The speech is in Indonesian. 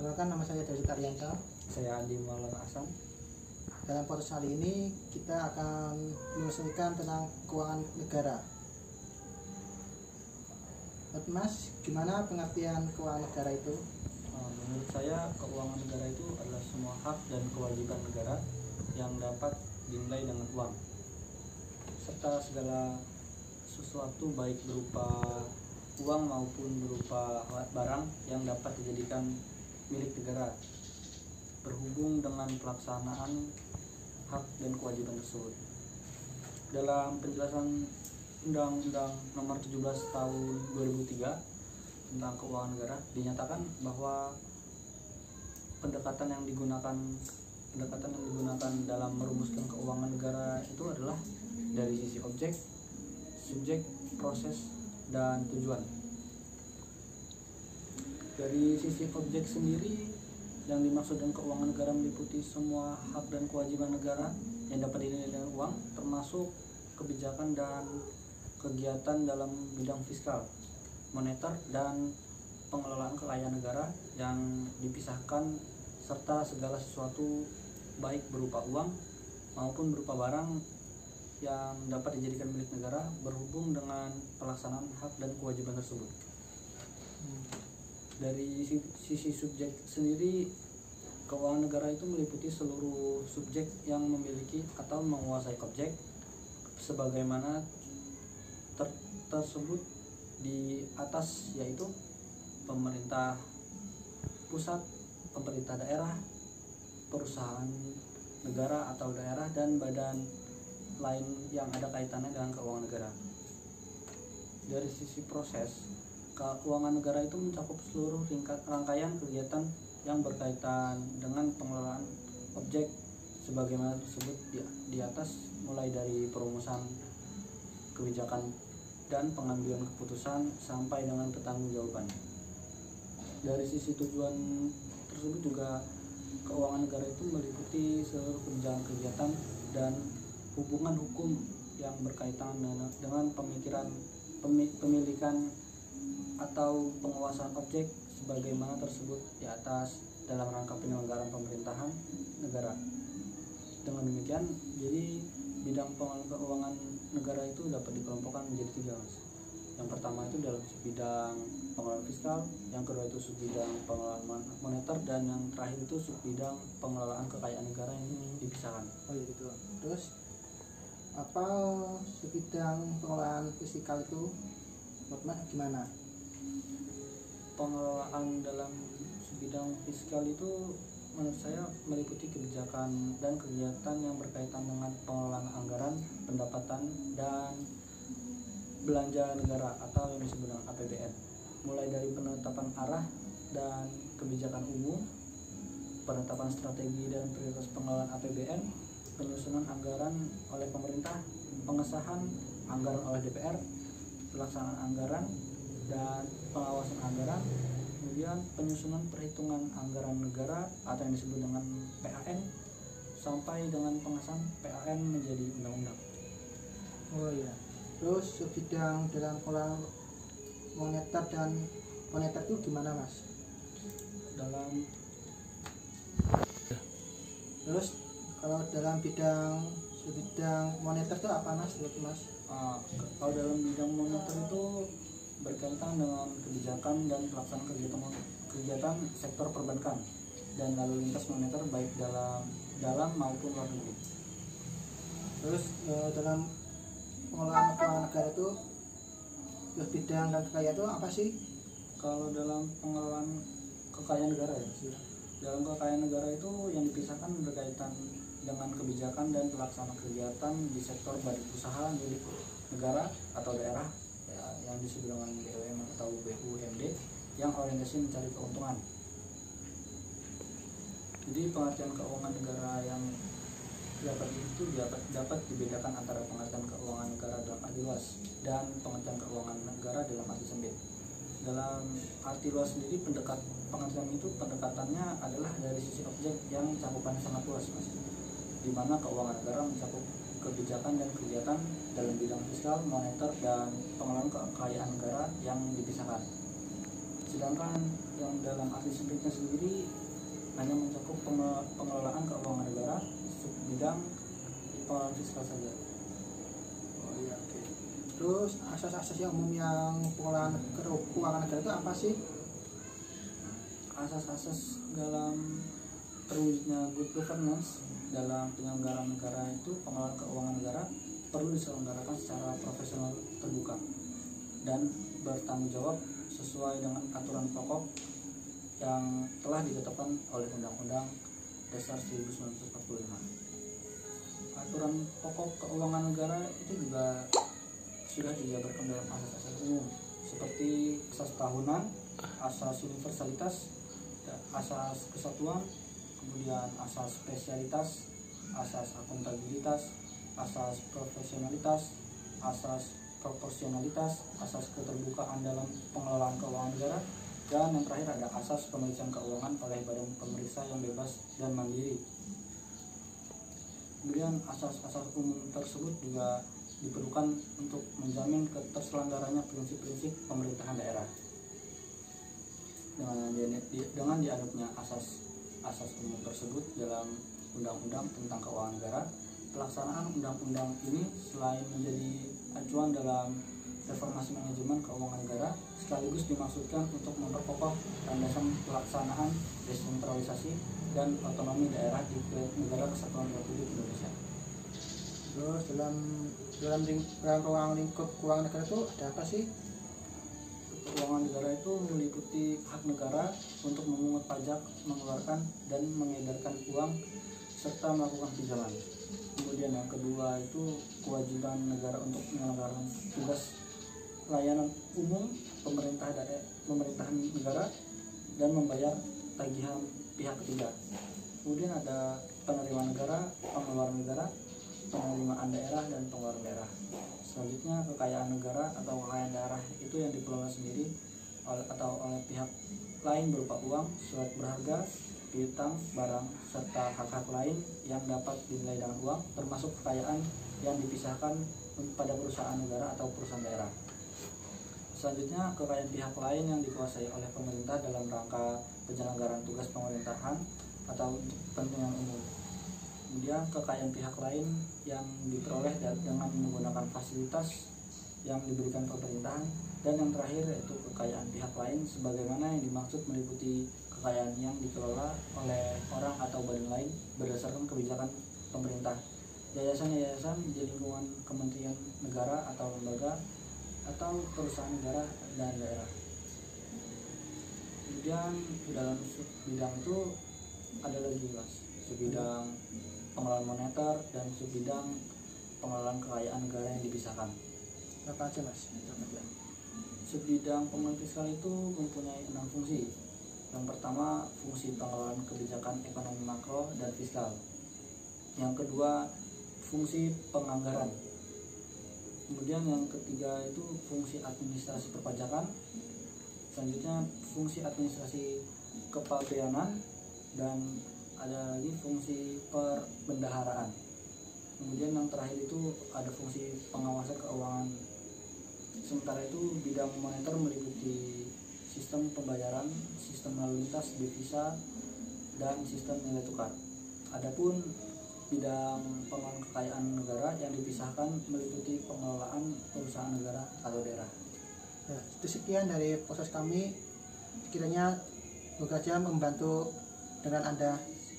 Perkenalkan nama saya Dari Karyanto. Saya Andi Maulana Hasan. Dalam podcast kali ini kita akan menyelesaikan tentang keuangan negara. Mas, gimana pengertian keuangan negara itu? Eh, Menurut saya keuangan negara itu adalah semua hak dan kewajiban negara yang dapat dinilai dengan uang serta segala sesuatu baik berupa uang maupun berupa barang yang dapat dijadikan milik negara berhubung dengan pelaksanaan hak dan kewajiban tersebut. Dalam penjelasan Undang-Undang Nomor 17 Tahun 2003 tentang keuangan negara dinyatakan bahwa pendekatan yang digunakan pendekatan yang digunakan dalam merumuskan keuangan negara itu adalah dari sisi objek, subjek, proses, dan tujuan. Dari sisi objek sendiri yang dimaksud dengan keuangan negara meliputi semua hak dan kewajiban negara yang dapat dinilai dengan uang termasuk kebijakan dan kegiatan dalam bidang fiskal, moneter dan pengelolaan kekayaan negara yang dipisahkan serta segala sesuatu baik berupa uang maupun berupa barang yang dapat dijadikan milik negara berhubung dengan pelaksanaan hak dan kewajiban tersebut. Dari si- sisi subjek sendiri, keuangan negara itu meliputi seluruh subjek yang memiliki atau menguasai objek sebagaimana ter- tersebut di atas yaitu pemerintah pusat, pemerintah daerah, perusahaan negara atau daerah dan badan lain yang ada kaitannya dengan keuangan negara. Dari sisi proses, keuangan negara itu mencakup seluruh ringkat rangkaian kegiatan yang berkaitan dengan pengelolaan objek sebagaimana tersebut di, di atas mulai dari perumusan kebijakan dan pengambilan keputusan sampai dengan pertanggungjawaban. Dari sisi tujuan tersebut juga keuangan negara itu meliputi seluruh kebijakan kegiatan dan hubungan hukum yang berkaitan dengan, pemikiran pemi- pemilikan atau penguasaan objek sebagaimana tersebut di atas dalam rangka penyelenggaraan pemerintahan negara. Dengan demikian, jadi bidang pengelolaan keuangan negara itu dapat dikelompokkan menjadi tiga, Mas. Yang pertama itu dalam bidang pengelolaan fiskal, yang kedua itu subbidang pengelolaan mon- moneter, dan yang terakhir itu subbidang pengelolaan kekayaan negara yang dipisahkan. Oh iya gitu. Terus apa sebidang pengelolaan fisikal itu gimana? Pengelolaan dalam bidang fiskal itu menurut saya meliputi kebijakan dan kegiatan yang berkaitan dengan pengelolaan anggaran, pendapatan, dan belanja negara atau yang disebut dengan APBN. Mulai dari penetapan arah dan kebijakan umum, penetapan strategi dan prioritas pengelolaan APBN, penyusunan anggaran oleh pemerintah, pengesahan anggaran oleh DPR, pelaksanaan anggaran, dan pengawasan anggaran kemudian penyusunan perhitungan anggaran negara atau yang disebut dengan PAN sampai dengan pengesahan PAN menjadi undang-undang Oh iya. Terus sebidang dalam pengelolaan moneter dan moneter itu gimana Mas? dalam Terus kalau dalam bidang sebidang moneter itu apa Mas? Mas? uh, kalau dalam bidang moneter itu berkaitan dengan kebijakan dan pelaksanaan kegiatan kegiatan sektor perbankan dan lalu lintas moneter baik dalam dalam maupun luar negeri Terus eh, dalam pengelolaan keuangan negara itu terus bidang dan kekayaan itu apa sih? kalau dalam pengelolaan kekayaan negara ya Mas, ya. dalam kekayaan negara itu yang dipisahkan berkaitan dengan kebijakan dan pelaksanaan kegiatan di sektor badan usaha milik negara atau daerah ya, yang disebut dengan BUMN atau BUMD yang orientasi mencari keuntungan. Jadi pengertian keuangan negara yang dapat itu dapat dapat dibedakan antara pengertian keuangan negara dalam arti luas dan pengertian keuangan negara dalam arti sempit. Dalam arti luas sendiri pendekat pengertian itu pendekatannya adalah dari sisi objek yang cakupannya sangat luas mas. Di mana keuangan negara mencakup kebijakan dan kegiatan dalam bidang fiskal, moneter, dan pengelolaan kekayaan negara yang dipisahkan. Sedangkan yang dalam arti sempitnya sendiri hanya mencakup penge- pengelolaan keuangan negara sub bidang pengelolaan fiskal saja. Oh iya oke. Terus asas-asas yang umum yang pengelolaan ke- keuangan negara itu apa sih? Asas-asas dalam terwujudnya good governance dalam penyelenggaraan negara itu pengelolaan keuangan negara perlu diselenggarakan secara profesional terbuka dan bertanggung jawab sesuai dengan aturan pokok yang telah ditetapkan oleh Undang-Undang Dasar 1945. Aturan pokok keuangan negara itu juga sudah dijabarkan dalam asas-asas umum seperti asas tahunan, asas universalitas, asas kesatuan, kemudian asas spesialitas, asas akuntabilitas, asas profesionalitas, asas proporsionalitas, asas keterbukaan dalam pengelolaan keuangan negara, dan yang terakhir ada asas pemeriksaan keuangan oleh badan pemeriksa yang bebas dan mandiri. Kemudian asas-asas umum tersebut juga diperlukan untuk menjamin keterselenggaranya prinsip-prinsip pemerintahan daerah. Dengan, dengan asas asas umum tersebut dalam undang-undang tentang keuangan negara, pelaksanaan undang-undang ini selain menjadi acuan dalam reformasi manajemen keuangan negara, sekaligus dimaksudkan untuk memperkokoh landasan pelaksanaan desentralisasi dan otonomi daerah di negara kesatuan Republik Indonesia. Terus dalam dalam, ruang lingkup keuangan negara itu ada apa sih? Keuangan negara itu meliputi hak negara untuk memungut pajak, mengeluarkan dan mengedarkan uang serta melakukan pinjaman. Kemudian yang kedua itu kewajiban negara untuk menyelenggarakan tugas layanan umum pemerintah daerah, pemerintahan negara dan membayar tagihan pihak ketiga. Kemudian ada penerimaan negara, pengeluaran negara, penerimaan daerah dan pengeluaran daerah. Selanjutnya kekayaan negara atau kekayaan daerah itu yang dikelola sendiri atau oleh pihak lain berupa uang, surat berharga, piutang, barang, serta hak-hak lain yang dapat dinilai dengan uang, termasuk kekayaan yang dipisahkan pada perusahaan negara atau perusahaan daerah. Selanjutnya, kekayaan pihak lain yang dikuasai oleh pemerintah dalam rangka penyelenggaraan tugas pemerintahan atau kepentingan umum. Kemudian, kekayaan pihak lain yang diperoleh dengan menggunakan fasilitas yang diberikan pemerintahan. Dan yang terakhir yaitu kekayaan pihak lain. Sebagaimana yang dimaksud meliputi kekayaan yang dikelola oleh orang atau badan lain berdasarkan kebijakan pemerintah. Yayasan-yayasan di lingkungan kementerian negara atau lembaga atau perusahaan negara dan daerah. Kemudian di dalam bidang itu ada lagi mas. Subbidang pengelolaan moneter dan subbidang pengelolaan kekayaan negara yang dipisahkan Apa aja mas? Subbidang pengelolaan fiskal itu mempunyai enam fungsi. Yang pertama, fungsi pengelolaan kebijakan ekonomi makro dan fiskal. Yang kedua, fungsi penganggaran. Kemudian yang ketiga itu fungsi administrasi perpajakan. Selanjutnya fungsi administrasi kepabeanan dan ada lagi fungsi perbendaharaan. Kemudian yang terakhir itu ada fungsi pengawasan keuangan Sementara itu bidang moneter meliputi sistem pembayaran, sistem lalu lintas devisa, dan sistem nilai tukar. Adapun bidang pengelolaan kekayaan negara yang dipisahkan meliputi pengelolaan perusahaan negara atau daerah. Ya, itu sekian dari proses kami. Kiranya bekerja membantu dengan Anda.